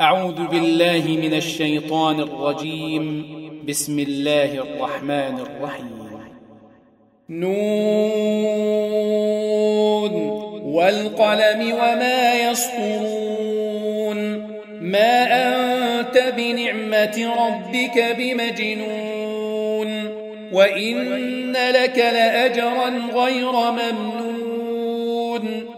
أعوذ بالله من الشيطان الرجيم. بسم الله الرحمن الرحيم. نون. والقلم وما يسطرون. ما أنت بنعمة ربك بمجنون. وإن لك لأجرا غير ممنون.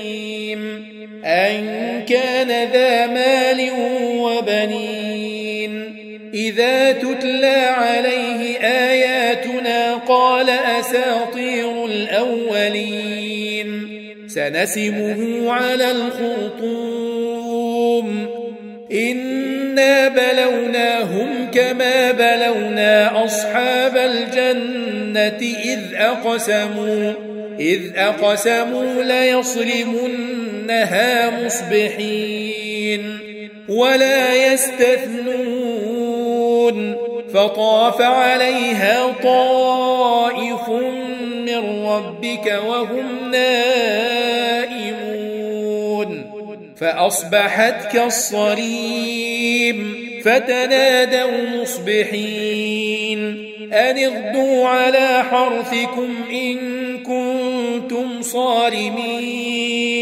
أن كان ذا مال وبنين. إذا تتلى عليه آياتنا قال أساطير الأولين. سنسمه على الخرطوم. إنا بلوناهم كما بلونا أصحاب الجنة إذ أقسموا إذ أقسموا ليصرمنها مصبحين ولا يستثنون فطاف عليها طائف من ربك وهم نائمون فأصبحت كالصريم فتنادوا مصبحين أن اغدوا على حرثكم إن كنتم صارمين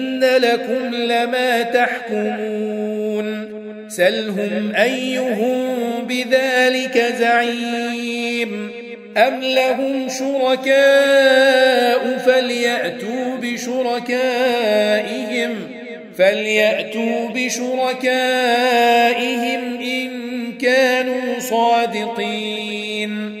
لكم لما تحكمون. سلهم أيهم بذلك زعيم. أم لهم شركاء فليأتوا بشركائهم فليأتوا بشركائهم إن كانوا صادقين.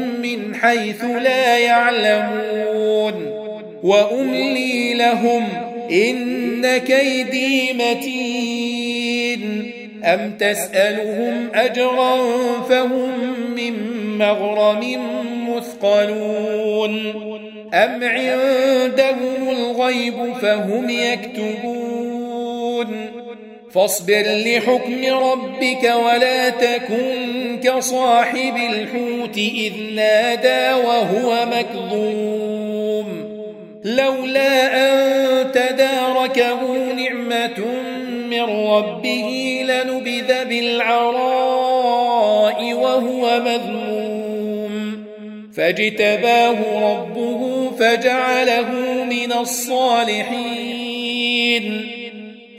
من حيث لا يعلمون وأملي لهم إن كيدي متين أم تسألهم أجرا فهم من مغرم مثقلون أم عندهم الغيب فهم يكتبون فاصبر لحكم ربك ولا تكن كصاحب الحوت إذ نادى وهو مكظوم. لولا أن تداركه نعمة من ربه لنبذ بالعراء وهو مذموم. فاجتباه ربه فجعله من الصالحين.